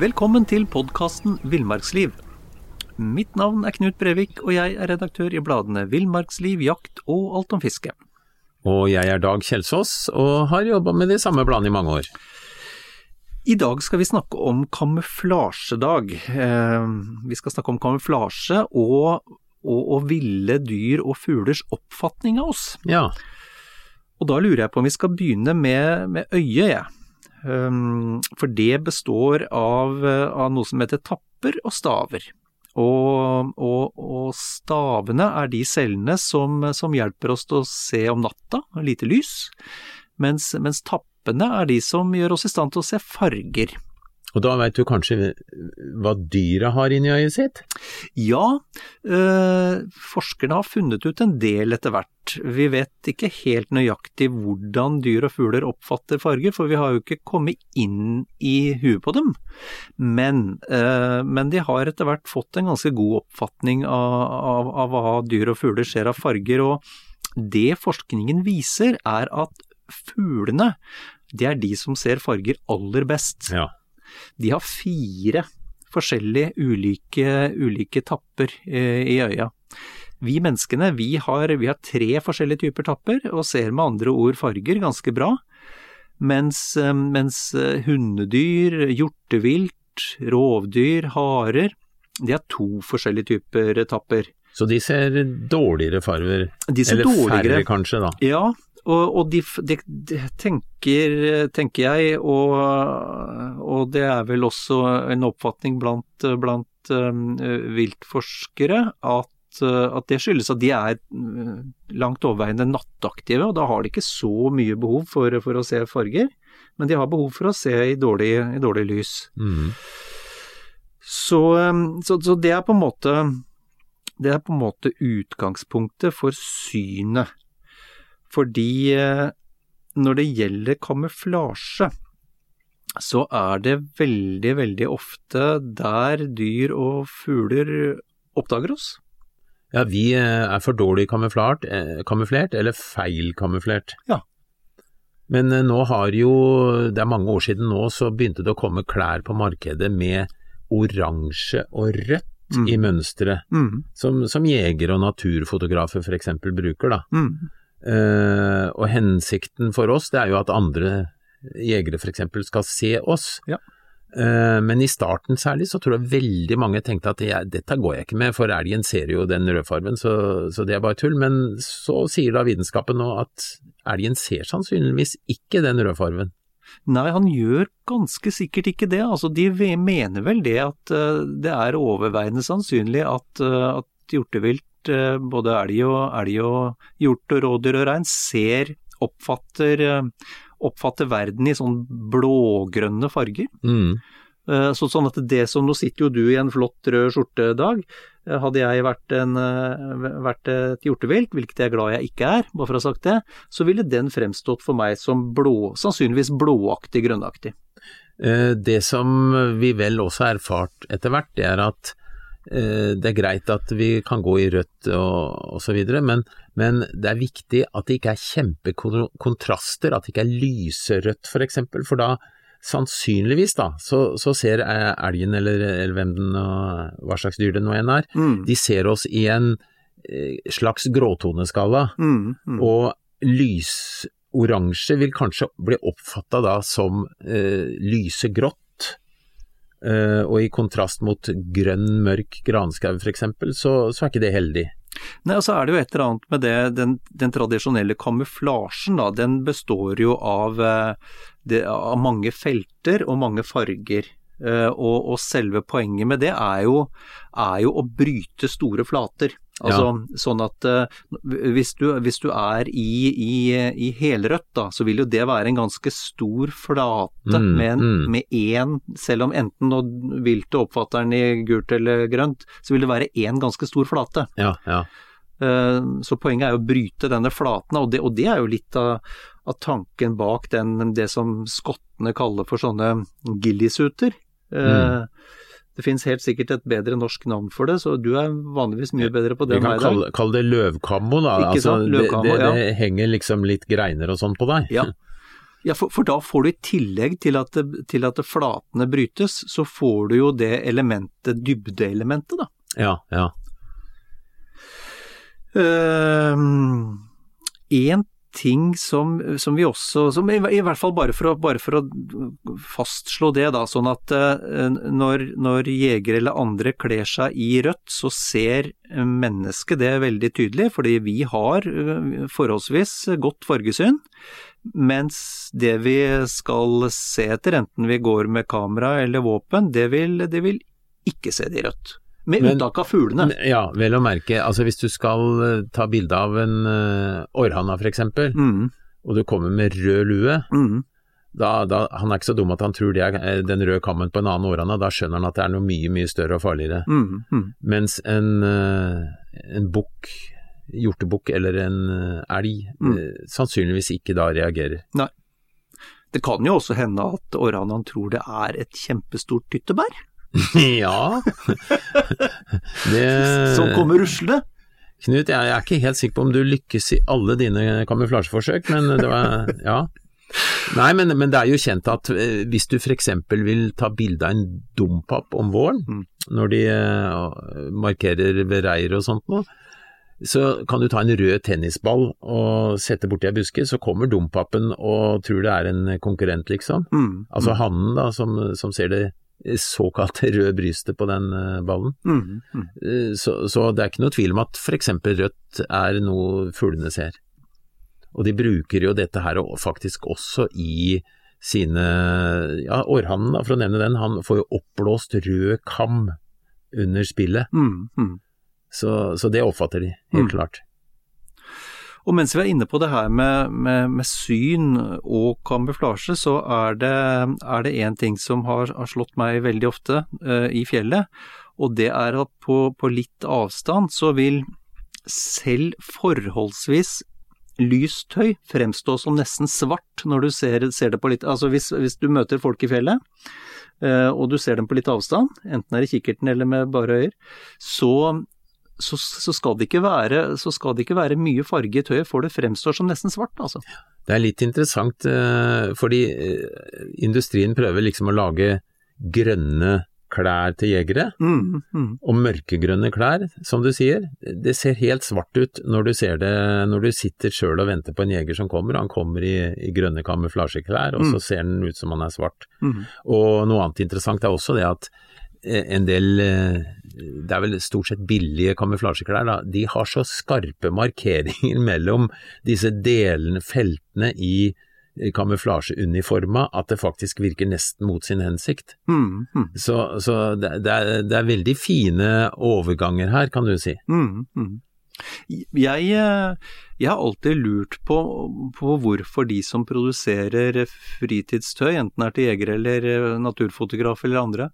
Velkommen til podkasten Villmarksliv. Mitt navn er Knut Brevik, og jeg er redaktør i bladene Villmarksliv, Jakt og Alt om fiske. Og jeg er Dag Kjelsås, og har jobba med de samme bladene i mange år. I dag skal vi snakke om kamuflasjedag. Eh, vi skal snakke om kamuflasje og, og, og ville dyr og fuglers oppfatning av oss. Ja, Og da lurer jeg på om vi skal begynne med, med øyet, jeg. Um, for det består av, eh, av noe som heter tapper og staver. Og, og, og stavene er de cellene som, som hjelper oss til å se om natta, lite lys, mens, mens tappene er de som gjør oss i stand til å se farger. Og da veit du kanskje hva dyra har inni øyet sitt? Ja, øh, forskerne har funnet ut en del etter hvert. Vi vet ikke helt nøyaktig hvordan dyr og fugler oppfatter farger, for vi har jo ikke kommet inn i huet på dem. Men, øh, men de har etter hvert fått en ganske god oppfatning av, av, av hva dyr og fugler ser av farger, og det forskningen viser er at fuglene, det er de som ser farger aller best. Ja. De har fire forskjellige ulike, ulike tapper eh, i øya. Vi menneskene vi har, vi har tre forskjellige typer tapper, og ser med andre ord farger ganske bra. Mens, eh, mens eh, hundedyr, hjortevilt, rovdyr, harer, de har to forskjellige typer tapper. Så de ser dårligere farger, ser eller dårligere. færre kanskje, da. Ja, og, og det de, de tenker, tenker jeg, og, og det er vel også en oppfatning blant, blant um, viltforskere, at, uh, at det skyldes at de er uh, langt overveiende nattaktive, og da har de ikke så mye behov for, for å se farger, men de har behov for å se i dårlig, i dårlig lys. Mm. Så, um, så, så det er på en måte det er på en måte utgangspunktet for synet. Fordi eh, når det gjelder kamuflasje, så er det veldig, veldig ofte der dyr og fugler oppdager oss. Ja, vi eh, er for dårlig kamuflert, eh, kamuflert eller feil kamuflert. Ja. Men nå har jo, det er mange år siden nå, så begynte det å komme klær på markedet med oransje og rødt Mm. i mønsteret, Mm, som, som jegere og naturfotografer eksempel bruker, da. mm, og hensikten for oss, det er jo at andre jegere for eksempel skal se oss. Ja. Eh, men i starten særlig så tror jeg veldig mange tenkte at jeg, dette går jeg ikke med, for elgen ser jo den rødfargen, så, så det er bare tull. Men så sier da vitenskapen nå at elgen ser sannsynligvis ikke den rødfargen. Nei, han gjør ganske sikkert ikke det. Altså, de mener vel det at eh, det er overveiende sannsynlig at, eh, at hjortevilt, eh, både elg og, elg og hjort og rådyr og rein, ser, oppfatter, eh, oppfatter verden i sånn blågrønne farger. Mm. Eh, Så, sånn at det som Nå sitter jo du i en flott rød skjorte, Dag. Eh, Hadde jeg vært, en, eh, vært et hjortevilt, hvilket jeg er glad jeg ikke er, bare for å ha sagt det, så ville den fremstått for meg som blå, sannsynligvis blåaktig, grønnaktig. Eh, Det som vi vel også har erfart etter hvert, det er at eh, det er greit at vi kan gå i rødt og, osv., men, men det er viktig at det ikke er kjempekontraster, at det ikke er lyserødt for eksempel, for da sannsynligvis da, så, så ser eh, elgen eller, eller hvem den og hva slags dyr det nå enn er, Mm. de ser oss i en eh, slags gråtoneskala, Mm, mm. og lysoransje vil kanskje bli oppfatta da som eh, lysegrått. Eh, og i kontrast mot grønn, mørk granskau f.eks., så, så er ikke det heldig. Nei, og så er det jo et eller annet med det, den, den tradisjonelle kamuflasjen, da. Den består jo av, eh, det, av mange felter og mange farger. Uh, og, og, selve poenget med det er jo, er jo å bryte store flater. Altså ja. sånn at uh, hvis, du, hvis, du, er i, i, i, helrødt, da, så vil jo det være en ganske stor flate mm, med, mm. med én, selv om enten nå viltet oppfatter den i gult eller grønt, så vil det være én ganske stor flate. Ja, ja. Uh, så poenget er jo å bryte denne flaten, og det, og det er jo litt av, av tanken bak den, det som skottene kaller for sånne gillisuter. Mm. Det finnes helt sikkert et bedre norsk navn for det, så du er vanligvis mye bedre på det enn meg. Vi kan kalle, kalle, det løvkammo, da. Ikke altså, sant? Løvkammo, det, det, det, henger liksom litt greiner og sånn på deg. Ja, ja for, for, da får du i tillegg til at, til at flatene brytes, så får du jo det elementet, dybdeelementet, da. Ja, ja. Uh, en ting som, som, vi også som i, i, hvert fall bare for, å, bare for, å, fastslå det, da, sånn at uh, når, når jegere eller andre kler seg i rødt, så ser mennesket det veldig tydelig, fordi vi har uh, forholdsvis godt fargesyn. Mens det vi skal se etter, enten vi går med kamera eller våpen, det vil, det vil ikke se det i rødt. Med Men, unntak av fuglene. Ja, vel å merke. Altså hvis du skal uh, ta bilde av en uh, orrhanna f.eks., mm. og du kommer med rød lue, mm. da, da, han er ikke så dum at han tror det er eh, den røde kammen på en annen århanna, da skjønner han at det er noe mye, mye større og farligere. Mm. mm. Mens en, uh, en bukk, hjortebukk eller en elg mm. sannsynligvis ikke da reagerer. Nei. Det kan jo også hende at orrhannaen tror det er et kjempestort tyttebær. ja det... Som kommer ruslende? Knut, jeg er ikke helt sikker på om du lykkes i alle dine kamuflasjeforsøk, men det var Ja. Nei, men, men, det er jo kjent at eh, hvis du f.eks. vil ta bilde av en dompap om våren, mm. når de uh, markerer ved reir og sånt noe, så kan du ta en rød tennisball og sette borti ei buske, så kommer dompapen og tror det er en konkurrent, liksom. Mm. Altså hannen, da, som, som ser det såkalt røde brystet på den eh, ballen. Mm, mm. Eh, så, så, det er ikke noe tvil om at f.eks. rødt er noe fuglene ser. Og de bruker jo dette her faktisk også i sine Ja, orrhannen, for å nevne den, han får jo oppblåst rød kam under spillet. Mm, mm. så, så, det oppfatter de, helt mm. klart. Og mens vi er inne på det her med, med, med syn og kamuflasje, så er det, er en ting som har, har, slått meg veldig ofte uh, i fjellet. Og det er at på, på litt avstand så vil selv forholdsvis lyst tøy fremstå som nesten svart når du ser, ser det på litt Altså hvis, hvis, du møter folk i fjellet, uh, og du ser dem på litt avstand, enten er det kikkerten eller med bare øyer, så så, så, skal være, så, skal det ikke være, mye farge i tøyet, for det fremstår som nesten svart, altså. Det er litt interessant, eh, fordi eh, industrien prøver liksom å lage grønne klær til jegere, mm, mm. og mørkegrønne klær, som du sier. Det ser helt svart ut når du ser det, når du sitter sjøl og venter på en jeger som kommer. Han kommer i, i grønne kamuflasjeklær, og mm. så ser han ut som han er svart. Mm. Og noe annet interessant er også det at en del eh, Det er vel stort sett billige kamuflasjeklær, da. De har så skarpe markeringer mellom disse delene, feltene i kamuflasjeuniforma at det faktisk virker nesten mot sin hensikt. Mm, mm. Så, så det, det, er, det, er, veldig fine overganger her, kan du si. Mm, mm. Jeg, eh, jeg, har alltid lurt på, på, hvorfor de som produserer fritidstøy, enten er til jegere eller naturfotografer naturfotograf eller andre,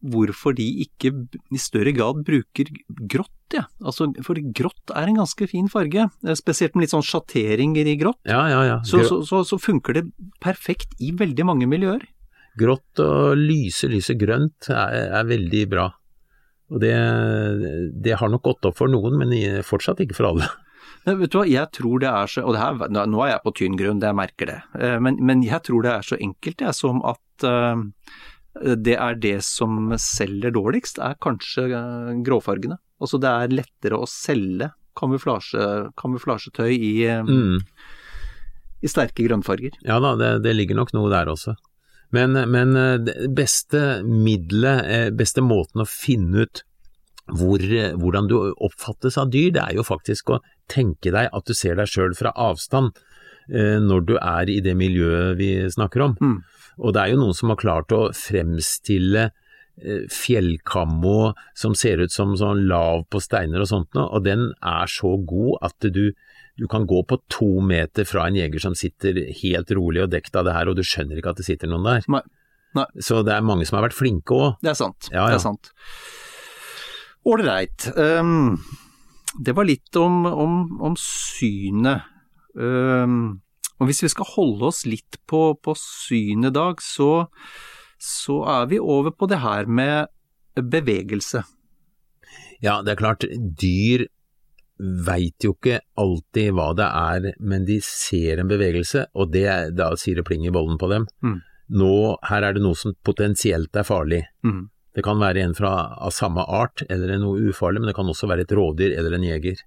hvorfor de ikke i større grad bruker grått. Ja. Altså, for grått er en ganske fin farge, eh, spesielt med litt sånn sjatteringer i grått. Ja, ja, ja. Så, så, så, så funker det perfekt i veldig mange miljøer. Grått og lyse, lyse grønt er, er veldig bra. Og det, det, har nok gått opp for noen, men fortsatt ikke for alle. Men vet du hva, jeg tror det er så, og her, nå er jeg på tynn grunn, jeg merker det, eh, men, men, jeg tror det er så enkelt jeg, som at uh, det er det som selger dårligst, er kanskje gråfargene. Altså det er lettere å selge kamuflasje, kamuflasjetøy i, mm. i sterke grønnfarger. Ja da, det, det ligger nok noe der også. Men, men eh, beste middelet, eh, beste måten å finne ut hvor, hvordan du oppfattes av dyr, det er jo faktisk å tenke deg at du ser deg sjøl fra avstand eh, når du er i det miljøet vi snakker om. Mm. Og det er jo noen som har klart å fremstille eh, fjellkammo som ser ut som sånn lav på steiner og sånt noe, og den er så god at du, du kan gå på to meter fra en jeger som sitter helt rolig og dekt av det her, og du skjønner ikke at det sitter noen der. Nei. Nei. Så det er mange som har vært flinke òg. Det er sant. Ja, ja. Det er sant. Ålreit. Um, det var litt om, om, om synet. Um, og hvis vi skal holde oss litt på, på synet, Dag, så, så er vi over på det her med bevegelse. Ja, det er klart, dyr veit jo ikke alltid hva det er, men de ser en bevegelse, og det, da sier det pling i bollen på dem. Mm. Nå, her er det noe som potensielt er farlig. Mm. Det kan være en fra, av samme art eller noe ufarlig, men det kan også være et rådyr eller en jeger.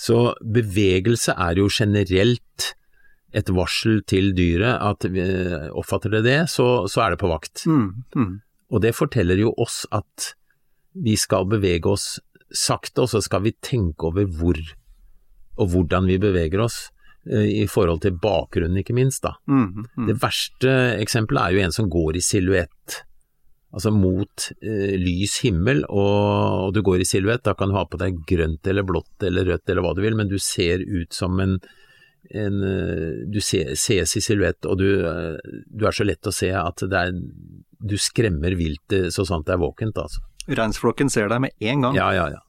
Så bevegelse er jo generelt et varsel til dyret at eh, oppfatter det det, så, så er det på vakt. Mm. Mm. Og det forteller jo oss at vi skal bevege oss sakte, og så skal vi tenke over hvor og hvordan vi beveger oss, eh, i forhold til bakgrunnen ikke minst, da. Mm. Mm. Det verste eksempelet er jo en som går i silhuett, altså mot eh, lys himmel, og, og du går i silhuett, da kan du ha på deg grønt eller blått eller rødt eller hva du vil, men du ser ut som en, en eh, du se, ses i silhuett, og du, eh, du er så lett å se at det er, du skremmer viltet så sant det er våkent, altså. Reinsflokken ser deg med en gang. Ja, ja, ja.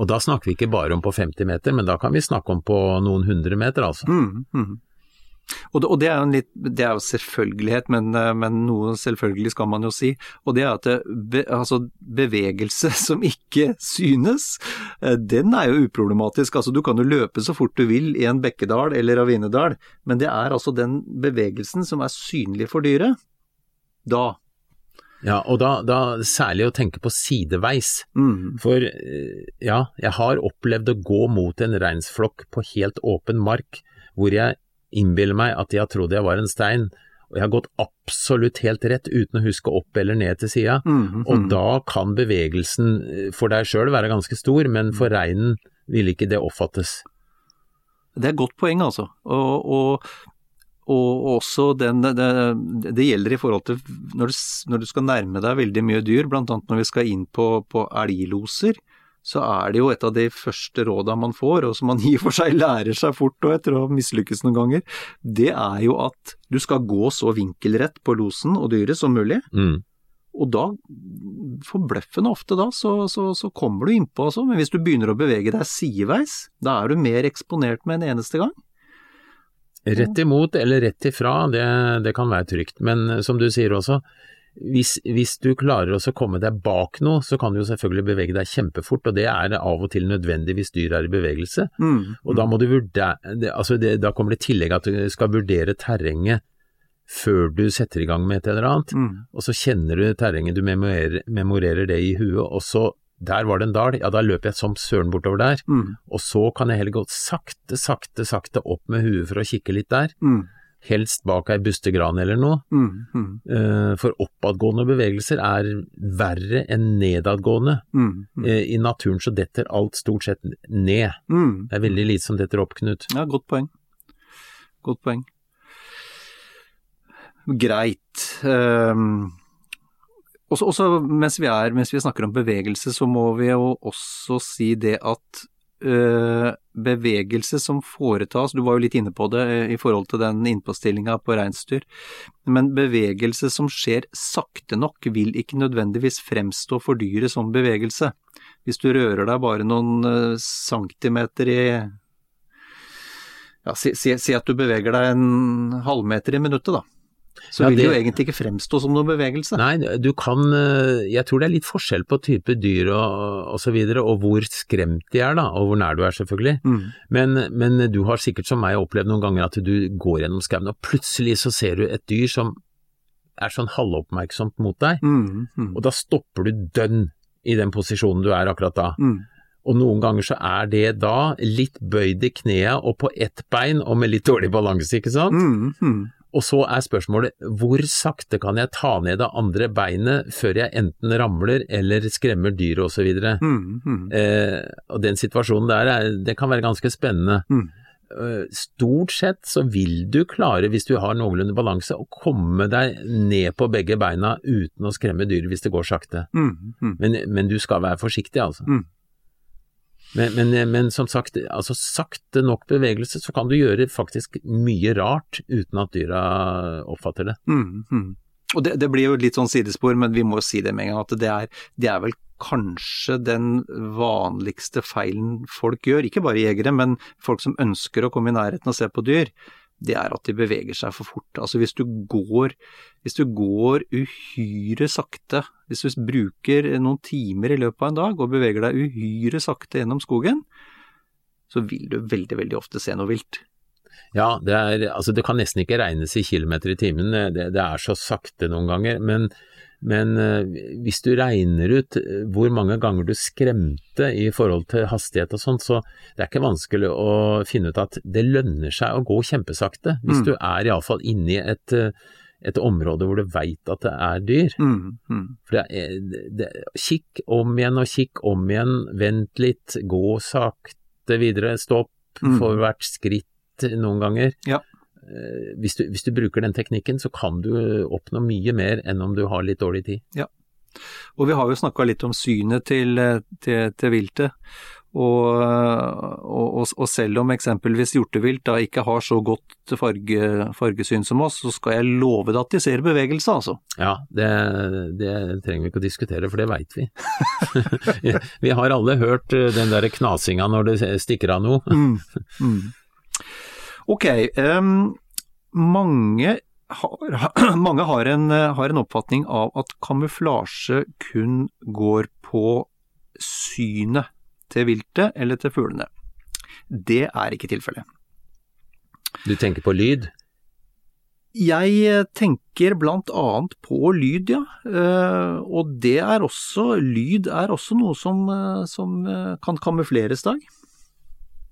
Og da snakker vi ikke bare om på 50 meter, men da kan vi snakke om på noen hundre meter, altså. Mm, mm. Og, det, og det er jo en litt, det er jo selvfølgelighet, men, eh, men noe selvfølgelig skal man jo si. Og det er at det, be, altså bevegelse som ikke synes, eh, den er jo uproblematisk. Altså du kan jo løpe så fort du vil i en bekkedal eller ravinedal, men det er altså den bevegelsen som er synlig for dyret. Da. Ja, og da, da særlig å tenke på sideveis. Mm. For eh, ja, jeg har opplevd å gå mot en reinsflokk på helt åpen mark, hvor jeg innbiller meg at jeg trodde jeg var en stein, og jeg har gått absolutt helt rett uten å huske opp eller ned til sida. Mm, Og da kan bevegelsen eh, for deg sjøl være ganske stor, men for reinen vil ikke det oppfattes. Det er et godt poeng, altså. Og, og, og også den det, det gjelder i forhold til når du, når du skal nærme deg veldig mye dyr, bl.a. når vi skal inn på, på elgloser, så er det jo et av de første råda man får, og som man i og for seg lærer seg fort og etter å ha mislykkes noen ganger, det er jo at du skal gå så vinkelrett på losen og dyret som mulig. Mm. Og da, forbløffende ofte da, så, så, så kommer du innpå altså, men hvis du begynner å bevege deg sideveis, da er du mer eksponert med en eneste gang. Rett imot eller rett ifra, det, det kan være trygt, men som du sier også, hvis, hvis du klarer å komme deg bak noe, så kan du jo selvfølgelig bevege deg kjempefort, og det er av og til nødvendig hvis dyr er i bevegelse. Mm. Og da må du vurdere, det- altså det, da kommer det i tillegg at du skal vurdere terrenget før du setter i gang med et eller annet, Mm. og så kjenner du terrenget, du memorerer, memorerer det i huet, og så der var det en dal, ja da løper jeg som søren bortover der, Mm. og så kan jeg heller gå sakte, sakte, sakte opp med huet for å kikke litt der, Mm. Helst bak ei bustegran eller noe, Mm. Mm. Uh, for oppadgående bevegelser er verre enn nedadgående. Mm. Eh, I naturen så detter alt stort sett ned. Mm. Det er veldig lite som detter opp, Knut. Ja, godt poeng. Godt poeng. Greit. Um, også, også mens, vi er, mens vi snakker om bevegelse, så må vi jo også si det at bevegelse som foretas, du var jo litt inne på det øh, i forhold til den innpåstillinga på reinsdyr, men bevegelse som skjer sakte nok vil ikke nødvendigvis fremstå for dyret som bevegelse. Hvis du rører deg bare noen øh, centimeter i ja, si, si, si at du beveger deg en halvmeter i minuttet, da. Så Ja, vil det jo egentlig ikke fremstå som noen bevegelse. Nei, du kan eh, Jeg tror det er litt forskjell på type dyr og, og så videre, og hvor skremt de er, da, og hvor nær du er, selvfølgelig. Mm. Men, men du har sikkert som meg opplevd noen ganger at du går gjennom skauen, og plutselig så ser du et dyr som er sånn halvoppmerksomt mot deg, Mm, mm, og da stopper du dønn i den posisjonen du er akkurat da. mm, Og noen ganger så er det da litt bøyd i kneet og på ett bein og med litt dårlig balanse, ikke sant? Mm, mm. Og så er spørsmålet hvor sakte kan jeg ta ned det andre beinet før jeg enten ramler eller skremmer dyret osv. Mm, mm. Eh, og den situasjonen der er, det kan være ganske spennende. Mm. Eh, Stort sett så vil du klare, hvis du har noenlunde balanse, å komme deg ned på begge beina uten å skremme dyret hvis det går sakte. Mm, mm. Men, men du skal være forsiktig, altså. Men, men, men som sagt, altså sakte nok bevegelse, så kan du gjøre faktisk mye rart uten at dyra oppfatter det. Mm, mm. Og det, det blir jo litt sånn sidespor, men vi må jo si det med en gang at det er, det er vel kanskje den vanligste feilen folk gjør, ikke bare jegere, men folk som ønsker å komme i nærheten og se på dyr det er at de beveger seg for fort. Altså hvis du går, hvis du går uhyre sakte, hvis du bruker noen timer i løpet av en dag og beveger deg uhyre sakte gjennom skogen, så vil du veldig, veldig ofte se noe vilt. Ja, det, er, altså det kan nesten ikke regnes i kilometer i timen, det, det er så sakte noen ganger. Men, men uh, hvis du regner ut eh, hvor mange ganger du skremte i forhold til hastighet og sånt, så det er ikke vanskelig å finne ut at det lønner seg å gå kjempesakte. Hvis Mm. du er iallfall inni et, eh, et område hvor du veit at det er dyr. Mm, mm. For det er, det, kikk om igjen og kikk om igjen, vent litt, gå sakte videre, stopp Mm. for hvert skritt noen ganger. Ja. Eh, Hvis du, hvis du bruker den teknikken, så kan du oppnå mye mer enn om du har litt dårlig tid. Og vi har jo snakka litt om synet til, til, til viltet. Og, og, og, selv om eksempelvis hjortevilt da ikke har så godt farge, fargesyn som oss, så skal jeg love deg at de ser bevegelse, altså. Ja, det, det trenger vi ikke å diskutere, for det veit vi. vi har alle hørt eh, den der knasinga når det stikker av noe. Mm. Mm. Ok, um, mange, har, mange har, en, har en oppfatning av at kamuflasje kun går på synet til viltet eller til fuglene. Det er ikke tilfellet. Du tenker på lyd? Jeg eh, tenker blant annet på lyd, ja. Eh, Og det er også, lyd er også noe som, eh, som eh, kan kamufleres, Dag.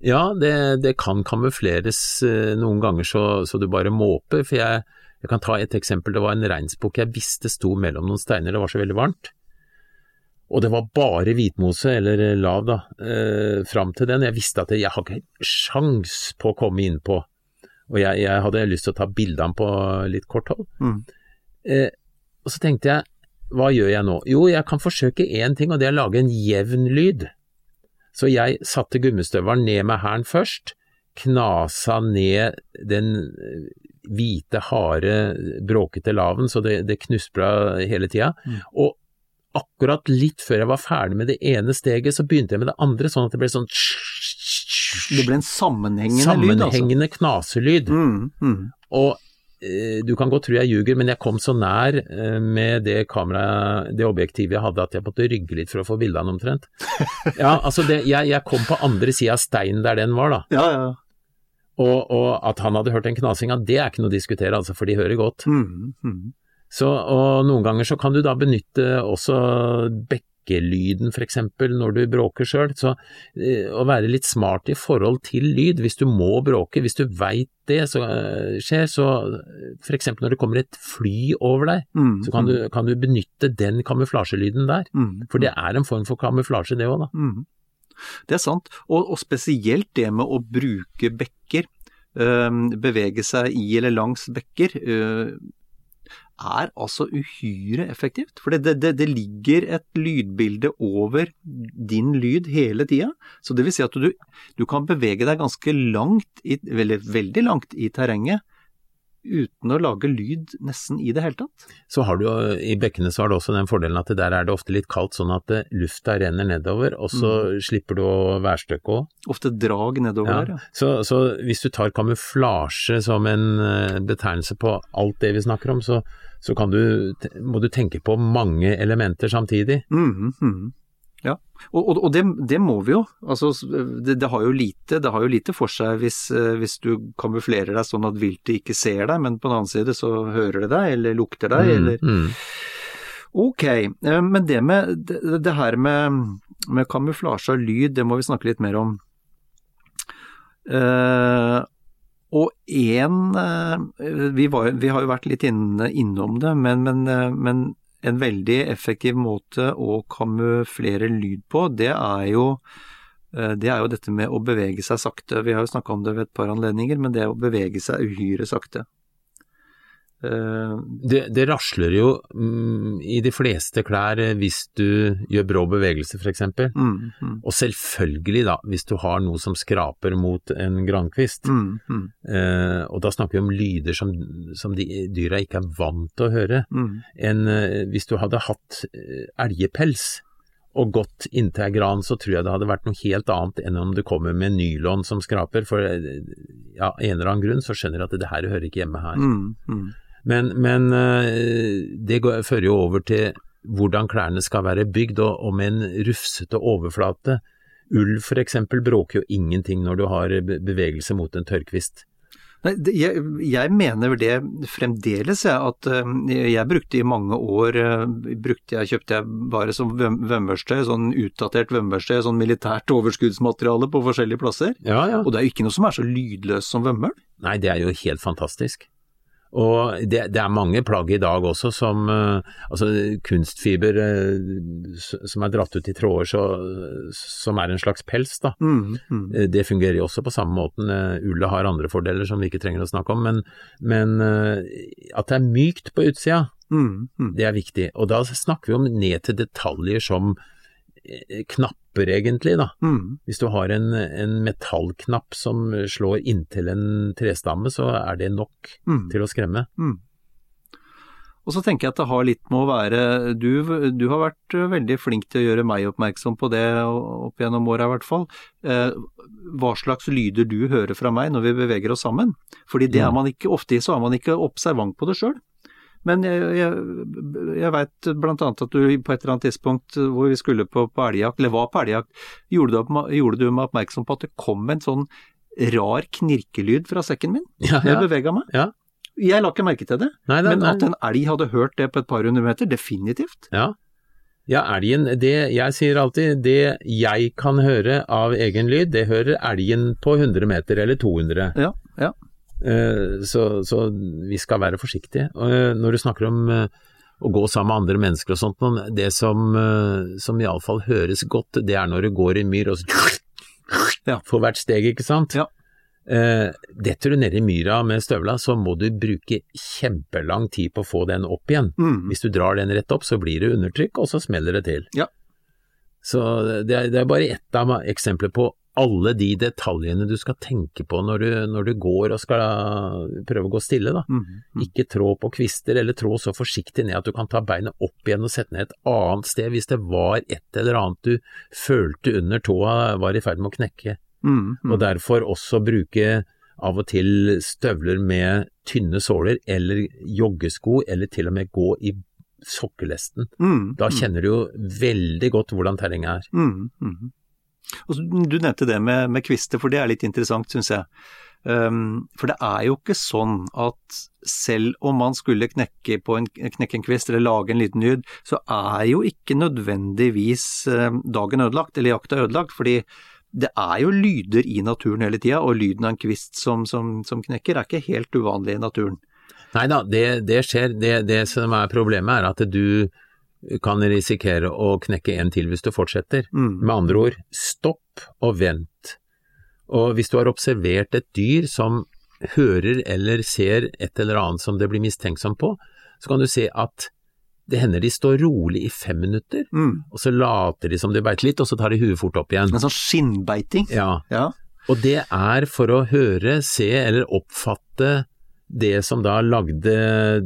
Ja, det, det kan kamufleres eh, noen ganger så, så du bare måper. For jeg, jeg kan ta et eksempel. Det var en reinsbukk jeg visste sto mellom noen steiner, det var så veldig varmt. Og det var bare hvitmose, eller lav da, eh, fram til den. Jeg visste at jeg har ikke sjans på å komme innpå. Og jeg, jeg hadde lyst til å ta bilde av den på litt kort hold. Mm. Eh, og så tenkte jeg, hva gjør jeg nå? Jo, jeg kan forsøke én ting, og det er å lage en jevn lyd. Så jeg satte gummistøvelen ned med hælen først, knasa ned den eh, hvite, harde, bråkete laven så det, det knuspra hele tida. Mm. Og akkurat litt før jeg var ferdig med det ene steget, så begynte jeg med det andre, sånn at det ble sånn Det ble en sammenhengende, lyd, altså. sammenhengende knaselyd. Mm, mm. Og du kan godt tro jeg ljuger, men jeg kom så nær eh, med det kameraet, det objektivet jeg hadde, at jeg måtte rygge litt for å få bilde av den omtrent. Ja, altså det, jeg, jeg kom på andre sida av steinen der den var, da. Ja, ja. Og, og at han hadde hørt den knasinga, det er ikke noe å diskutere, altså, for de hører godt. Mm, mm. Så, og noen ganger så kan du da benytte også bekkelyden for eksempel når du bråker sjøl. Så eh, å være litt smart i forhold til lyd, hvis du må bråke, hvis du veit det så, eh, skjer, så eksempel når det kommer et fly over deg, Mm, så kan du, kan du benytte den kamuflasjelyden der. mm, For det er en form for kamuflasje det òg, da. mm. Det er sant, og, og spesielt det med å bruke bekker, Øh, bevege seg i eller langs bekker, øh, er altså uhyre effektivt. For det, det, det ligger et lydbilde over din lyd hele tida. Så det vil si at du, du kan bevege deg ganske langt, i, veldig, veldig langt i terrenget, uten å lage lyd nesten i det hele tatt. Så har du jo, i bekkene så har du også den fordelen at det der er det ofte litt kaldt, sånn at eh, lufta renner nedover, og så slipper du å værstøkke òg. Ofte drag nedover Ja. der, ja. Så, så hvis du tar kamuflasje som en eh, betegnelse på alt det vi snakker om, så, så kan du, må du tenke på mange elementer samtidig. Mm, mhm. Ja, og, og, og det, det må vi jo. Altså, det, det, har jo lite, det har jo lite for seg hvis, eh, hvis du kamuflerer deg sånn at viltet ikke ser deg, men på den annen side så hører det deg, eller lukter deg, eller Mm, Ok, eh, men det med det, her med, med kamuflasje av lyd, det må vi snakke litt mer om. Uh, og én vi, vi, har jo vært litt inne, innom det, men, men, men, en veldig effektiv måte å kamuflere lyd på, det er jo det er jo dette med å bevege seg sakte. Vi har jo snakka om det ved et par anledninger, men det å bevege seg uhyre sakte. Uh, det, det, rasler jo mm, i de fleste klær eh, hvis du gjør brå bevegelser f.eks. Mm, mm. Og selvfølgelig da, hvis du har noe som skraper mot en grankvist. Mm, uh, og da snakker vi om lyder som, som de dyra ikke er vant til å høre. Mm. En, eh, hvis du hadde hatt elgpels og gått inntil ei gran, så tror jeg det hadde vært noe helt annet enn om du kommer med nylon som skraper. For ja, en eller annen grunn så skjønner jeg at det her hører ikke hjemme her. Mm, mm. Men, men eh, det går, fører jo over til hvordan klærne skal være bygd, og, og med en rufsete overflate. Ull for eksempel bråker jo ingenting når du har bevegelse mot en tørrkvist. Nei, jeg, jeg, mener det fremdeles, jeg, at eh, jeg brukte i mange år eh, brukte jeg, kjøpte jeg bare som vømmerstøy, sånn utdatert vømmerstøy, sånn militært overskuddsmateriale på forskjellige plasser. Ja, ja. Og det er jo ikke noe som er så lydløst som vømmøl. Nei, det er jo helt fantastisk. Og det, det, er mange plagg i dag også som uh, altså kunstfiber uh, som er dratt ut i tråder så, som er en slags pels, da. Mm, mm. Uh, det fungerer jo også på samme måten. Ullet har andre fordeler som vi ikke trenger å snakke om, men, men at det er mykt på utsida, mm, mm, det er viktig. Og da snakker vi om ned til detaljer som knapper, egentlig. da. Mm. Hvis du har en, en, metallknapp som slår inntil en trestamme, så er det nok mm. til å skremme. Mm. Og så tenker jeg at det har litt med å være du, du, har vært veldig flink til å gjøre meg oppmerksom på det opp gjennom åra i hvert fall. Eh, hva slags lyder du hører fra meg når vi beveger oss sammen. Fordi det er man ikke ofte så er man ikke observant på det sjøl. Men jeg, jeg, jeg veit bl.a. at du på et eller annet tidspunkt hvor vi skulle på, på elgjakt, eller var på elgjakt, gjorde, gjorde, du meg oppmerksom på at det kom en sånn rar knirkelyd fra sekken min ja, ja. jeg bevega meg. Ja. Jeg la ikke merke til det, nei, nei, men at en elg hadde hørt det på et par hundre meter, definitivt. Ja. Ja, elgen, det jeg sier alltid, det jeg kan høre av egen lyd, det hører elgen på 100 meter eller 200. Ja, ja. Eh, så, så, vi skal være forsiktige. Og når du snakker om eh, å gå sammen med andre mennesker og sånt, det som, som iallfall høres godt, det er når du går i myr og så ja. for hvert steg, ikke sant? Ja. Detter du ned i myra med støvla, så må du bruke kjempelang tid på å få den opp igjen. Mm. Hvis du drar den rett opp, så blir det undertrykk, og så smeller det til. Ja. Så det er, det er bare ett av eksempler på alle de detaljene du skal tenke på når du, når du går og skal prøve å gå stille. Da. Mm, mm. Ikke trå på kvister, eller trå så forsiktig ned at du kan ta beinet opp igjen og sette ned et annet sted hvis det var et eller annet du følte under tåa var i ferd med å knekke. Mm, og derfor også bruke av og til støvler med tynne såler, eller joggesko, eller til og med gå i sokkelesten. Mm, da kjenner du jo veldig godt hvordan terrenget er. Mm, mm. Og du nevnte det med, med kvister, for det er litt interessant, syns jeg. Um, for det er jo ikke sånn at selv om man skulle knekke, en, knekke en kvist eller lage en liten lyd, så er jo ikke nødvendigvis um, dagen ødelagt, eller jakta ødelagt. fordi det er jo lyder i naturen hele tida, og lyden av en kvist som, som, som knekker er ikke helt uvanlig i naturen. Nei da, det, det skjer. Det, det, som er problemet er at du kan risikere å knekke en til hvis du fortsetter. Mm. Med andre ord, stopp og vent. Og hvis du har observert et dyr som hører eller ser et eller annet som det blir mistenksom på, så kan du se at det hender de står rolig i fem minutter, mm. og så later de som de beiter litt, og så tar de huet fort opp igjen. En sånn skinnbeiting? Ja. ja. Og det er for å høre, se eller oppfatte det som da lagde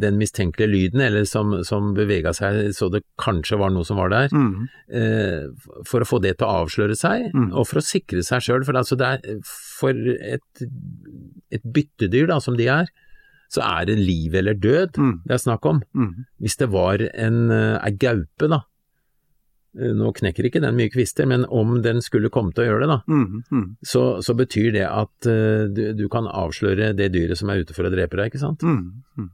den mistenkelige lyden, eller som, som bevega seg så det kanskje var noe som var der, mm. eh, for å få det til å avsløre seg, mm. og for å sikre seg sjøl. For, altså for et, et, byttedyr da, som de er, så er det liv eller død mm. det er snakk om. Mm. Hvis det var en, eh, ei gaupe, da, nå knekker ikke den mye kvister, men om den skulle komme til å gjøre det, da, mm, mm. Så, så, betyr det at uh, du, du, kan avsløre det dyret som er ute for å drepe deg, ikke sant? Mm, mm.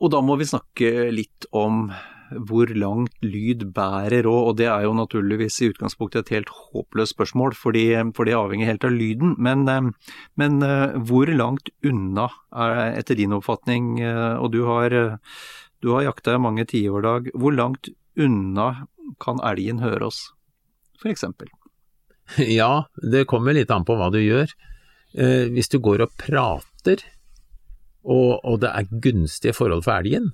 Og da må vi snakke litt om hvor langt lyd bærer òg, og det er jo naturligvis i utgangspunktet et helt håpløst spørsmål, fordi, for det avhenger helt av lyden. Men, eh, men, eh, hvor langt unna, er, etter din oppfatning, eh, og du har, du har jakta i mange tiår, Dag, hvor langt unna kan elgen høre oss, f.eks.? Ja, det kommer litt an på hva du gjør. Hvis du går og prater, og, og det er gunstige forhold for elgen,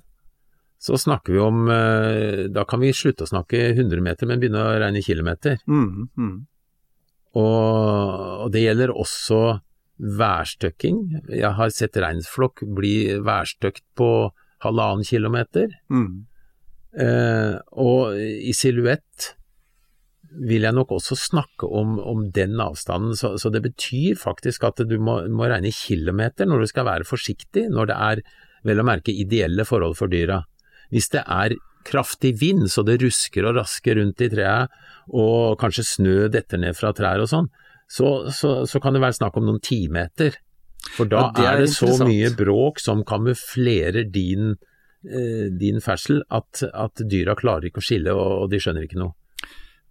så snakker vi om eh, Da kan vi slutte å snakke 100 meter, men begynne å regne kilometer. Mm, mm. Og, og, det gjelder også værstøkking. Jeg har sett reinflokk bli værstøkt på halvannen kilometer. Mm. Eh, og i silhuett vil jeg nok også snakke om, om den avstanden, så, så, det betyr faktisk at du må, må regne kilometer når du skal være forsiktig, når det er vel å merke ideelle forhold for dyra. Hvis det er kraftig vind så det rusker og rasker rundt i treet, og kanskje snø detter ned fra trær og sånn, så, så, så, kan det være snakk om noen timeter. For da ja, er, er, det så mye bråk som kamuflerer din, din ferdsel at, at, dyra klarer ikke å skille, og, de skjønner ikke noe.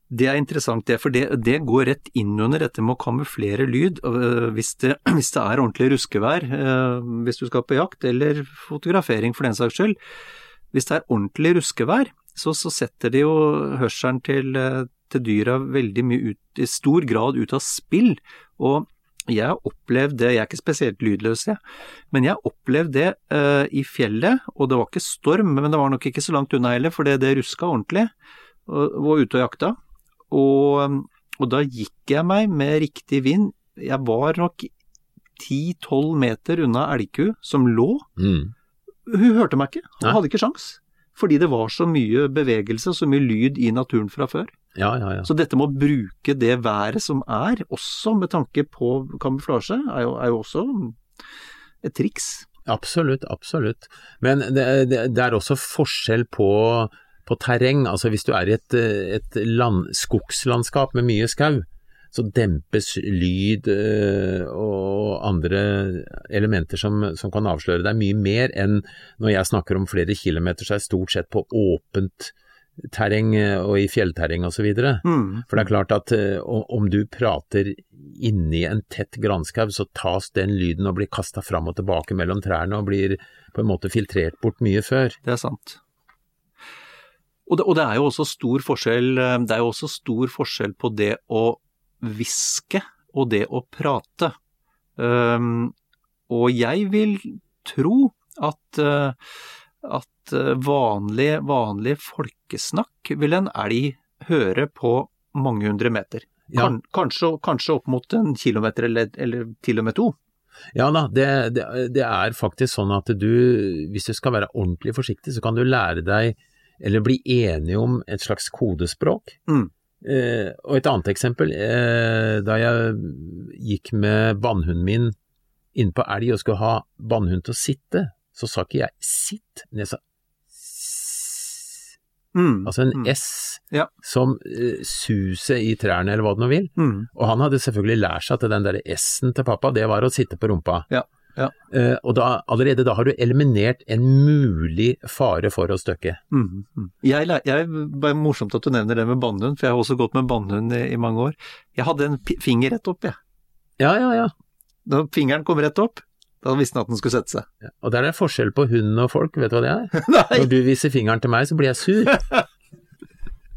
Det er interessant, det, for det, det, går rett inn under dette med å kamuflere lyd. Hvis det, hvis det er ordentlig ruskevær, eh, hvis du skal på jakt, eller fotografering for den saks skyld, hvis det er ordentlig ruskevær, så, så setter de jo hørselen til, eh, til, dyra veldig mye ut, i stor grad ut av spill. Og jeg har opplevd det, jeg er ikke spesielt lydløs, jeg, men jeg har opplevd det uh, i fjellet, og det var ikke storm, men det var nok ikke så langt unna heller, for det, det ruska ordentlig, og var ute og jakta. Og, og da gikk jeg meg med riktig vind, jeg var nok 10-12 meter unna elgku som lå, mm. Hun hørte meg ikke, hun hadde ikke sjans. Fordi det var så mye bevegelse og så mye lyd i naturen fra før. Ja, ja, ja. Så dette med å bruke det været som er, også med tanke på kamuflasje, er jo, er jo også et triks. Absolutt, absolutt. Men det, det, det er også forskjell på, på, terreng. Altså hvis du er i et, et land, skogslandskap med mye skau, så dempes lyd øh, og andre elementer som, som, kan avsløre deg mye mer enn når jeg snakker om flere kilometer, så er jeg stort sett på åpent terreng øh, og i fjellterreng osv. Mm. For det er klart at øh, om du prater inni en tett granskau, så tas den lyden og blir kasta fram og tilbake mellom trærne og blir på en måte filtrert bort mye før. Det er sant. Og det, og det, er jo også stor forskjell, det er jo også stor forskjell på det å hviske og det å prate. Um, og jeg vil tro at, uh, at vanlig, vanlig folkesnakk vil en elg høre på mange hundre meter. Ja. Kan, kanskje, kanskje, opp mot en kilometer eller, eller til og med to. Ja da, det, det, det, er faktisk sånn at du, hvis du skal være ordentlig forsiktig, så kan du lære deg, eller bli enig om et slags kodespråk. Mm. Eh, og et annet eksempel, eh, da jeg gikk med bannhunden min inn på elg og skulle ha bannhund til å sitte, så sa ikke jeg sitt, men jeg sa mm, altså en mm. S ja. som uh, suser i trærne, eller hva det nå vil. Mm. Og han hadde selvfølgelig lært seg at den der S-en til pappa, det var å sitte på rumpa. Ja. Ja. Uh, og da, allerede da har du eliminert en mulig fare for å støkke. Mm, mm. Jeg, jeg, det er morsomt at du nevner det med bannhund, for jeg har også gått med bannhund i, i, mange år. Jeg hadde en finger rett opp, jeg. Ja, ja, ja. Da fingeren kom rett opp, da visste han at den skulle sette seg. Ja, og der er det forskjell på hund og folk, vet du hva det er? Når du viser fingeren til meg, så blir jeg sur.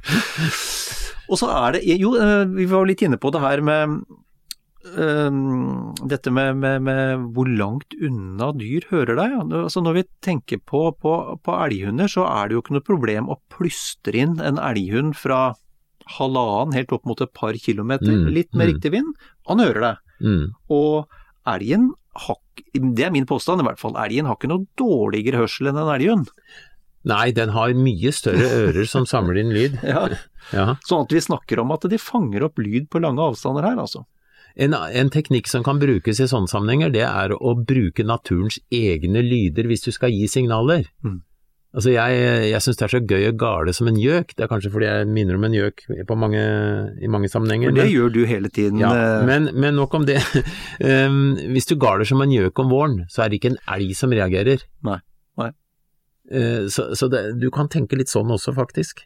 og så er det Jo, eh, vi var litt inne på det her med Um, dette med, med, med, hvor langt unna dyr hører deg. Altså når vi tenker på, på, på, elghunder, så er det jo ikke noe problem å plystre inn en elghund fra halvannen helt opp mot et par kilometer, mm, litt med mm. riktig vind. Han hører deg. Mm. Og elgen har Det er min påstand i hvert fall. Elgen har ikke noe dårligere hørsel enn en elghund. Nei, den har mye større ører som samler inn lyd. ja. ja. Sånn at vi snakker om at de fanger opp lyd på lange avstander her, altså. En, en, teknikk som kan brukes i sånne sammenhenger, det er å bruke naturens egne lyder hvis du skal gi signaler. Mm. Altså jeg, jeg syns det er så gøy å gale som en gjøk, det er kanskje fordi jeg minner om en gjøk mange, i mange sammenhenger. Men det men, gjør du hele tiden. Ja, eh. men, men nok om det. um, hvis du galer som en gjøk om våren, så er det ikke en elg som reagerer. Nei, nei. Uh, Så, så det, du kan tenke litt sånn også, faktisk.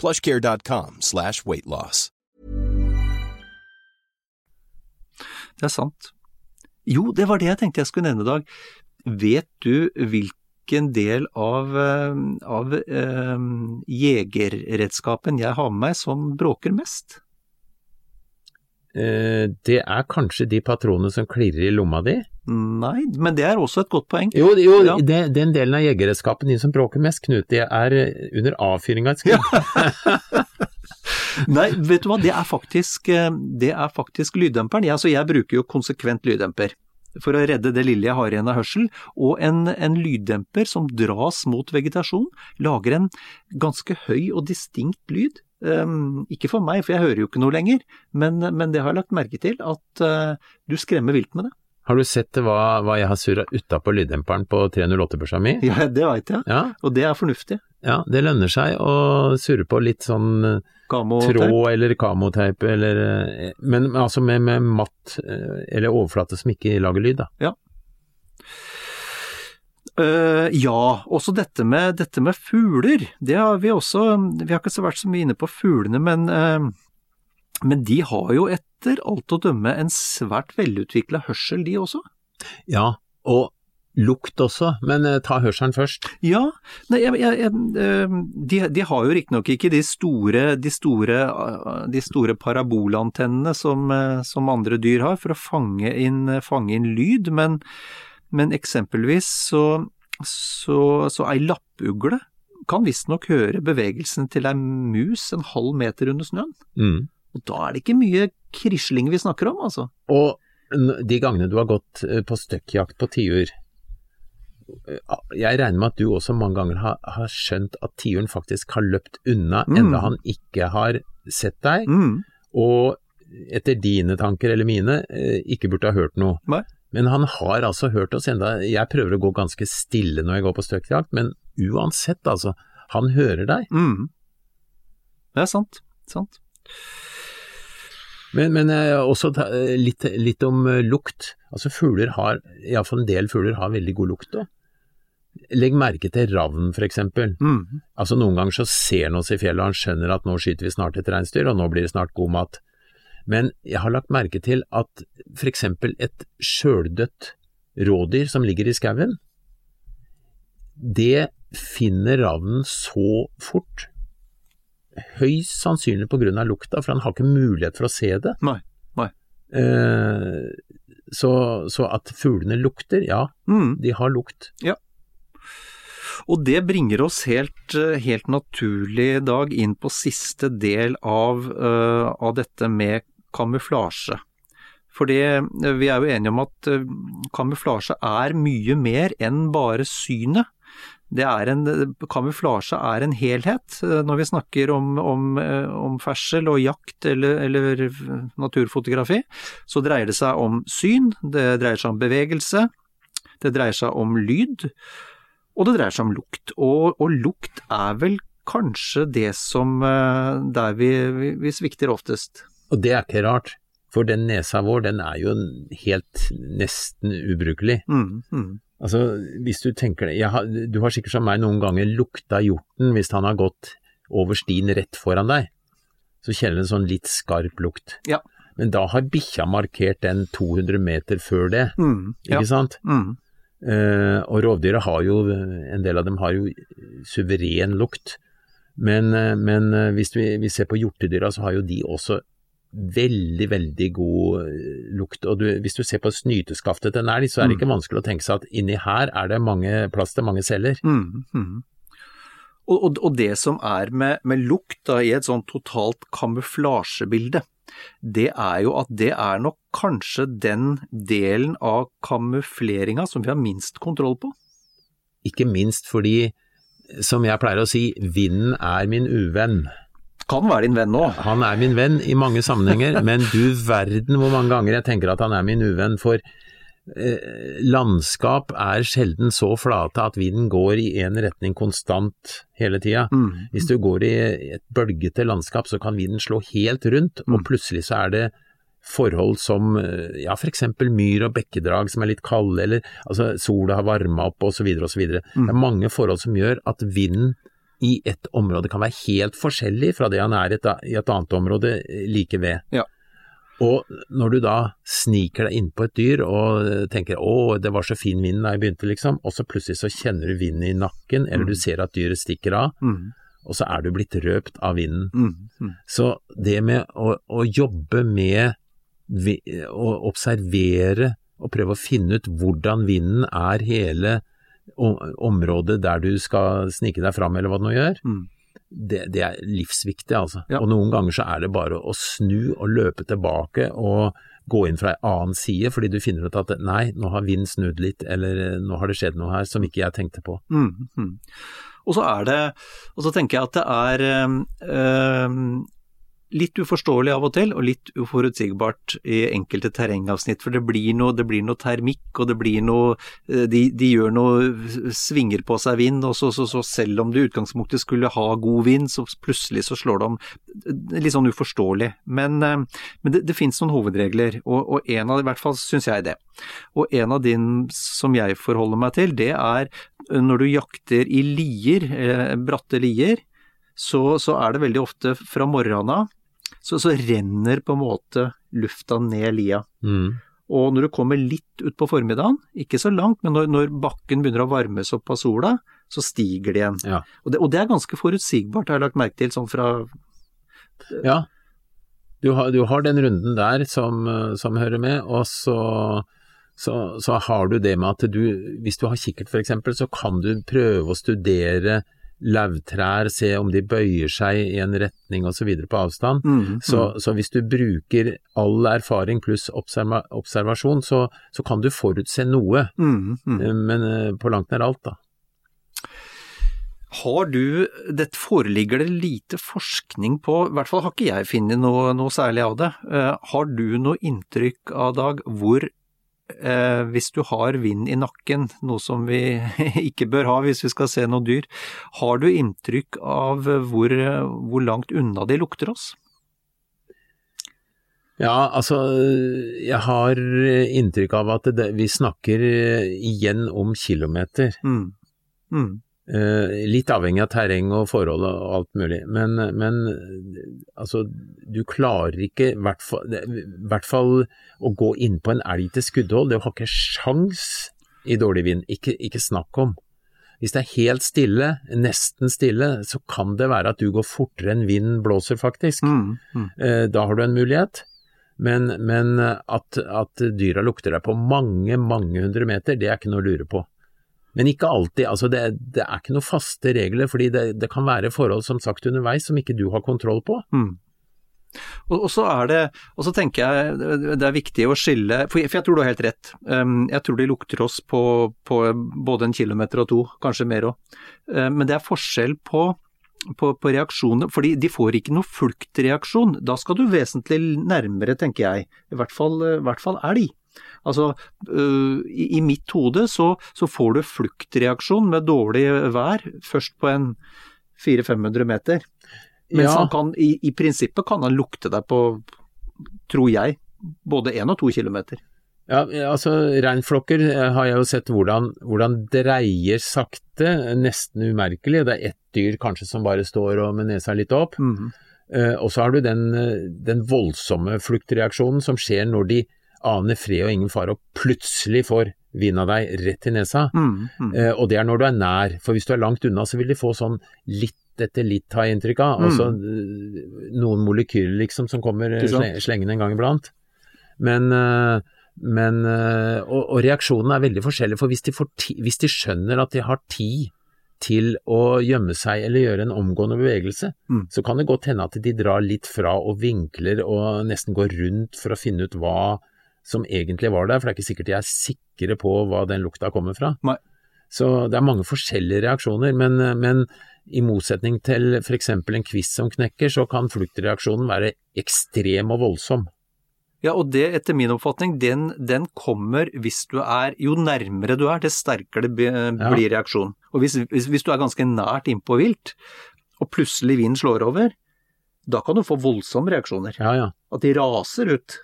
plushcare.com slash weightloss. Det er sant. Jo, det var det jeg tenkte jeg skulle nevne i dag. Vet du hvilken del av, eh, av eh, jegerredskapen jeg har med meg som bråker mest? Eh, Det er kanskje de patronene som klirrer i lomma di? Nei, men det er også et godt poeng. Jo, jo Ja. det, den delen av jegerredskapen din som bråker mest, Knut, det er eh, under avfyringa et skudd. Nei, vet du hva, det er faktisk, eh, det er faktisk lyddemperen. Jeg, jeg bruker jo konsekvent lyddemper for å redde det lille jeg har igjen av hørsel, og en, en lyddemper som dras mot vegetasjon, lager en ganske høy og distinkt lyd. Um, ikke for meg, for jeg hører jo ikke noe lenger, men, men det har jeg lagt merke til, at uh, du skremmer vilt med det. Har du sett hva, hva jeg har surra utapå lyddemperen på 308-børsa mi? Ja, det veit jeg, Ja, og det er fornuftig. ja, det lønner seg å surre på litt sånn eh, tråd eller kamoteip eller eh, Men altså med, med matt eller overflate som ikke lager lyd, da. Eh, ja, også dette med, dette med fugler. Det har vi også Vi har ikke så vært så mye inne på fuglene, men, uh, men de har jo etter alt å dømme en svært velutvikla hørsel, de også. Ja, og lukt også, men eh, ta hørselen først. Ja, nei, jeg, jeg, de, de har jo riktignok ikke de store, de store, de store parabolantennene som, som andre dyr har for å fange inn, fange inn lyd, men, men eksempelvis så, så, så ei lappugle kan visstnok høre bevegelsen til ei mus en halv meter under snøen. Mm. Og da er det ikke mye krisling vi snakker om, altså. Og de gangene du har gått eh, på støkkjakt på tiur, eh, jeg regner med at du også mange ganger har, har skjønt at tiuren faktisk har løpt unna Mm. enda han ikke har sett deg, Mm. og etter dine tanker eller mine eh, ikke burde ha hørt noe. Nei. Men han har altså hørt oss enda, jeg prøver å gå ganske stille når jeg går på støkkjakt, men uansett altså, han hører deg. Mm. Det er sant. Sant. Men, men eh, også eh, litt, litt om eh, lukt. Altså fugler har, iallfall en del fugler har veldig god lukt. Da. Legg merke til ravn for eksempel. Mm. Altså Noen ganger så ser han oss i fjellet og han skjønner at nå skyter vi snart et reinsdyr, og nå blir det snart god mat. Men jeg har lagt merke til at for eksempel et sjøldødt rådyr som ligger i skauen, det finner ravnen så fort. Høyst sannsynlig på grunn av lukta, for han har ikke mulighet for å se det. Nei. Nei. Eh, så, så at fuglene lukter, ja, Mm. de har lukt. Ja. Og det bringer oss helt, eh, helt naturlig, Dag, inn på siste del av, uh, av dette med kamuflasje. Fordi vi er jo enige om at eh, kamuflasje er mye mer enn bare synet. Er en, kamuflasje er en helhet. Eh, Når vi snakker om, om, eh, om fersel og jakt eller, eller naturfotografi, så dreier det seg om syn, det dreier seg om bevegelse, det dreier seg om lyd, og det dreier seg om lukt. Og, og lukt er vel kanskje det som eh, der vi, vi, vi svikter oftest. Og det er ikke rart, for den nesa vår, den er jo helt nesten ubrukelig. Mm, mm. Altså, hvis du tenker det, har, du har sikkert som meg noen ganger lukta hjorten hvis han har gått over stien rett foran deg. Så kjenner du en sånn litt skarp lukt. Ja. Men da har bikkja markert den 200 meter før det, Mm, ja. ikke sant? Mm. Uh, og rovdyra har jo, en del av dem har jo suveren lukt. Men, eh, men eh, hvis vi, vi, ser på hjortedyra, så har jo de også veldig, veldig god eh, lukt. Og du, hvis du ser på snyteskaftet til en elg, så er det mm. ikke vanskelig å tenke seg at inni her er det mange, plass til mange celler. Mm, mm. Og, og, og, det som er med, med lukt da, i et sånn totalt kamuflasjebilde, det er jo at det er nok kanskje den delen av kamufleringa som vi har minst kontroll på. Ikke minst fordi, som jeg pleier å si, vinden er min uvenn. Kan være din venn nå. Han er min venn i mange sammenhenger, men du verden hvor mange ganger jeg tenker at han er min uvenn. For Eh, landskap er sjelden så flate at vinden går i én retning konstant hele tida. Mm. Hvis du går i et bølgete landskap, så kan vinden slå helt rundt, mm. og plutselig så er det forhold som eh, ja, f.eks. myr og bekkedrag som er litt kalde, eller altså sola har varma opp osv. osv. Mm. Det er mange forhold som gjør at vinden i et område kan være helt forskjellig fra det han er i et annet område like ved. Ja. Og når du da sniker deg innpå et dyr og tenker å, det var så fin vind da jeg begynte, liksom, og så plutselig så kjenner du vinden i nakken, eller mm. du ser at dyret stikker av, mm. og så er du blitt røpt av vinden. Mm. mm. Så det med å, å jobbe med å observere og prøve å finne ut hvordan vinden er hele området der du skal snike deg fram, eller hva det nå gjør, mm det, det, er livsviktig, altså. Ja. Og noen ganger så er det bare å snu og løpe tilbake og gå inn fra en annen side, fordi du finner ut at nei, nå har vinden snudd litt, eller nå har det skjedd noe her som ikke jeg tenkte på. Mm, mm. Og så er det, og så tenker jeg at det er øh, litt uforståelig av og til, og litt uforutsigbart i enkelte terrengavsnitt. For det blir noe, det blir noe termikk, og det blir noe eh, de, de, gjør noe svinger på seg vind, og så, så, så, selv om det i utgangspunktet skulle ha god vind, så plutselig så slår det om. Litt sånn uforståelig. Men, eh, men det, det finnes noen hovedregler, og, og en av i hvert fall syns jeg det. Og en av din som jeg forholder meg til, det er når du jakter i lier, eh, bratte lier, så, så, er det veldig ofte fra morgenen av så, så renner på en måte lufta ned lia. Mm. Og når du kommer litt utpå formiddagen, ikke så langt, men når, når, bakken begynner å varmes opp av sola, så stiger det igjen. Ja. Og, det, og, det, er ganske forutsigbart, har jeg lagt merke til, sånn fra Ja, du har, du har den runden der som, som hører med, og så, så, så, har du det med at du, hvis du har kikkert f.eks., så kan du prøve å studere lauvtrær, se om de bøyer seg i en retning osv. på avstand. Mm, mm. Så, så, hvis du bruker all erfaring pluss observa observasjon, så, så, kan du forutse noe. Mm, mm. Eh, men eh, på langt nær alt, da. Har du, det foreligger det lite forskning på, i hvert fall har ikke jeg funnet noe, noe, særlig av det, uh, har du noe inntrykk av, Dag, hvor eh, hvis du har vind i nakken, noe som vi ikke bør ha hvis vi skal se noe dyr, har du inntrykk av hvor, hvor langt unna de lukter oss? Ja, altså jeg har inntrykk av at det, vi snakker igjen om kilometer. Mm. Mm. Eh, litt avhengig av terreng og forhold og alt mulig, men, men altså, du klarer ikke, i hvert, hvert fall, å gå inn på en elg til skuddhold. Det har ikke sjans i dårlig vind, ikke, ikke snakk om. Hvis det er helt stille, nesten stille, så kan det være at du går fortere enn vinden blåser, faktisk. Mm, mm. Eh, da har du en mulighet. Men, men at, at dyra lukter deg på mange, mange hundre meter, det er ikke noe å lure på. Men ikke alltid. altså Det, det er ikke noen faste regler, fordi det, det, kan være forhold som sagt underveis som ikke du har kontroll på. Mm. Og, og, så er det, og så tenker jeg det er viktig å skille, for jeg, for jeg tror du har helt rett. Um, jeg tror de lukter oss på, på, både en kilometer og to, kanskje mer òg. Um, men det er forskjell på, på, på reaksjoner, fordi de får ikke noe fluktreaksjon. Da skal du vesentlig nærmere, tenker jeg. I hvert fall, i hvert fall elg. Altså, uh, i, mitt hode så, så, får du fluktreaksjon med dårlig vær først på en 400-500 meter. Mens ja. han kan, i, i, prinsippet kan han lukte deg på, tror jeg, både én og to kilometer. Ja, altså Reinflokker eh, har jeg jo sett hvordan, hvordan dreier sakte, nesten umerkelig. Det er ett dyr kanskje som bare står og med nesa litt opp. Mm -hmm. uh, og så har du den, den voldsomme fluktreaksjonen som skjer når de aner fred og ingen fare, og plutselig får vin av deg rett i nesa. Mm, mm. Eh, og det er når du er nær, for hvis du er langt unna så vil de få sånn litt etter litt, har jeg inntrykk av. Altså eh, noen molekyler liksom som kommer sle- slengende en gang iblant. Men, eh, men eh, og, og reaksjonen er veldig forskjellig, for hvis de, ti, hvis de skjønner at de har tid til å gjemme seg eller gjøre en omgående bevegelse, Mm. så kan det godt hende at de drar litt fra og vinkler og nesten går rundt for å finne ut hva som egentlig var der, for det er ikke sikkert de er sikre på hva den lukta kommer fra. Nei. Så det er mange forskjellige reaksjoner, men, men i motsetning til f.eks. en kvist som knekker, så kan fluktreaksjonen være ekstrem og voldsom. Ja, og det etter min oppfatning, den, den kommer hvis du er Jo nærmere du er, det sterkere det blir blir reaksjonen. Og hvis, hvis, hvis du er ganske nært innpå vilt, og plutselig vinden slår over, da kan du få voldsomme reaksjoner. Ja, ja. At de raser ut.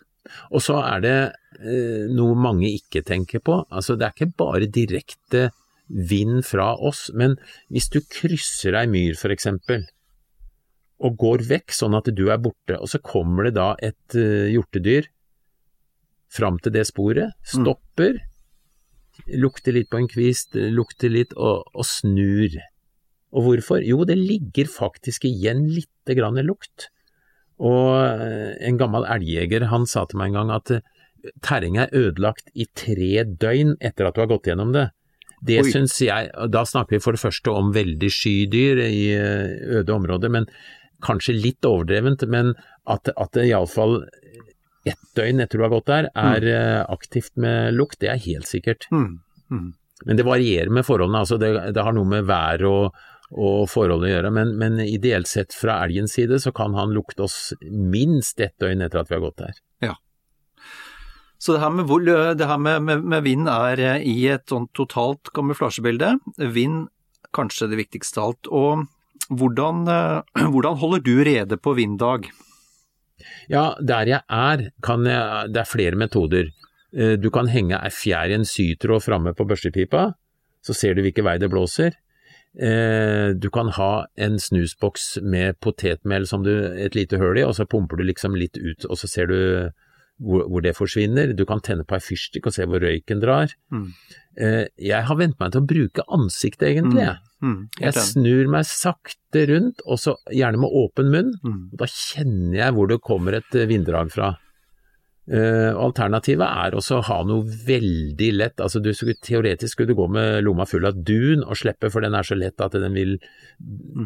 Og så er det eh, noe mange ikke tenker på. Altså, det er ikke bare direkte vind fra oss, men hvis du krysser ei myr for eksempel, og går vekk sånn at du er borte, og så kommer det da et eh, hjortedyr fram til det sporet, stopper, lukter litt på en kvist, lukter litt og, og snur. Og hvorfor? Jo, det ligger faktisk igjen lite grann lukt. Og eh, en gammel elgjeger han sa til meg en gang at eh, terrenget er ødelagt i tre døgn etter at du har gått gjennom det. Det Oi. syns jeg Da snakker vi for det første om veldig sky dyr i eh, øde områder, men kanskje litt overdrevent. Men at, at det iallfall ett døgn etter du har gått der er mm. aktivt med lukt, det er helt sikkert. Mm. Mm. Men det varierer med forholdene, altså det, det har noe med vær og, og forholdet å gjøre. Men, men ideelt sett fra elgens side så kan han lukte oss minst ett døgn etter at vi har gått der. Ja. Så det her, med, det her med, med, med vind er eh, i et sånt totalt kamuflasjebilde. Vind kanskje det viktigste av alt. Og hvordan, eh, hvordan holder du rede på vinddag? Ja, der jeg er, kan jeg, det er flere metoder. Eh, Du kan henge ei fjær i en sytråd framme på børstepipa, så ser du hvilken vei det blåser. Eh, Du kan ha en snusboks med potetmel som du et lite høl i, og så pumper du liksom litt ut, og så ser du hvor, hvor det forsvinner. Du kan tenne på ei fyrstikk og se hvor røyken drar. Mm. Eh, Jeg har vent meg til å bruke ansiktet, egentlig. jeg. Mm, Jeg snur meg sakte rundt, og så gjerne med åpen munn. Mm. Da kjenner jeg hvor det kommer et eh, vinddrag fra. Eh, alternativet er også å ha noe veldig lett, altså du skulle, teoretisk skulle du gå med lomma full av dun og slippe, for den er så lett at den vil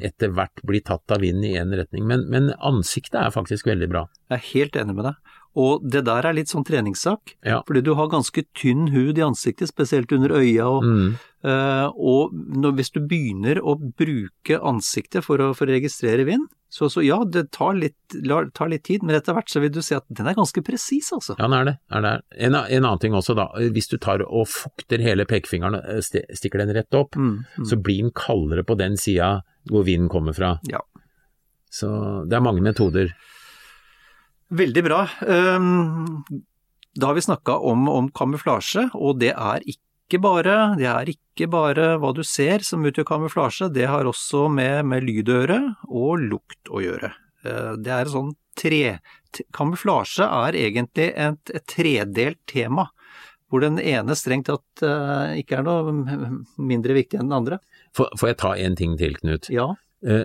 etter hvert bli tatt av vinden i én retning. Men, men ansiktet er faktisk veldig bra. Jeg er helt enig med deg. Og det der er litt sånn treningssak, Ja. fordi du har ganske tynn hud i ansiktet, spesielt under øya. Og, Mm. uh, og når, hvis du begynner å bruke ansiktet for å, for å registrere vind, så, så ja, det tar litt, tar litt tid, men etter hvert så vil du se at den er ganske presis, altså. Ja, den er det. Er det. En, en annen ting også, da. Hvis du tar og fukter hele pekefingeren og eh, stikker den rett opp, Mm, mm. så blir den kaldere på den sida hvor vinden kommer fra. Ja. Så det er mange metoder. Veldig bra. Ehm, Da har vi snakka om, om kamuflasje, og det er ikke bare, det er ikke bare hva du ser som utgjør kamuflasje, det har også med, med lydøre og lukt å gjøre. Eh, Det er sånn tre... Kamuflasje er egentlig et, et tredelt tema, hvor den ene strengt tatt eh, ikke er noe mindre viktig enn den andre. Får, får jeg ta en ting til, Knut? Ja, Eh,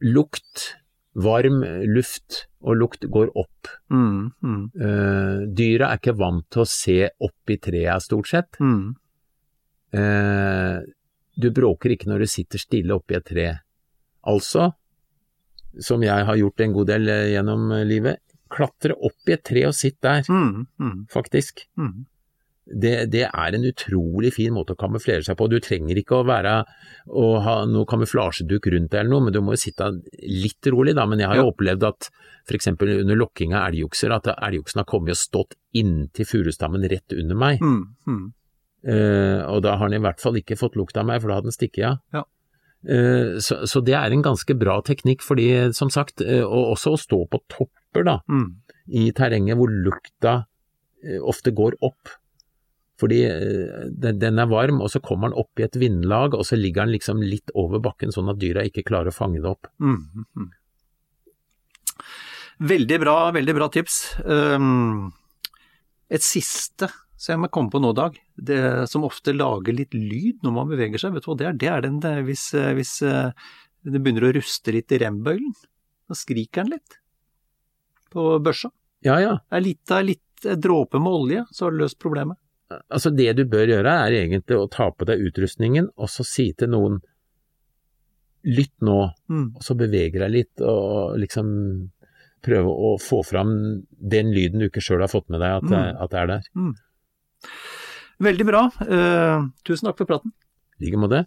lukt, varm luft og lukt går opp. mm, mm, Uh, dyra er ikke vant til å se opp i trea, stort sett. mm. Uh, du bråker ikke når du sitter stille oppi et tre. Altså, som jeg har gjort en god del eh, gjennom eh, livet, klatre opp i et tre og sitt der, Mm, mm, faktisk. Det, det er en utrolig fin måte å kamuflere seg på. Du trenger ikke å være å ha noe kamuflasjeduk rundt deg eller noe, men du må jo sitte litt rolig da. Men jeg har jo opplevd at f.eks. under lokking av elgokser, at elgoksen har kommet og stått inntil furustammen rett under meg. Mm, mm. Uh, og da har den i hvert fall ikke fått lukt av meg, for da hadde den stukket av. Ja. Uh, så, så det er en ganske bra teknikk, fordi som sagt, uh, og også å stå på topper da, Mm. i terrenget hvor lukta ofte går opp. Fordi eh, den, er varm, og så kommer den opp i et vindlag, og så ligger den liksom litt over bakken, sånn at dyra ikke klarer å fange det opp. Mm. Veldig bra, veldig bra tips. Um, et siste som jeg må komme på nå, Dag. Det som ofte lager litt lyd når man beveger seg, vet du hva det er? Det er den hvis, eh, hvis eh, det begynner å ruste litt i rembøylen. Da skriker den litt. På børsa. Ja, ja. Det er litt av litt dråpe med olje, så har du løst problemet. Altså det du bør gjøre er egentlig å ta på deg utrustningen, og så si til noen lytt nå, Mm. og så beveger deg litt og liksom prøve å få fram den lyden du ikke sjøl har fått med deg at, det- Mm. at er der. Veldig bra. Uh, tusen takk for praten. I like måte.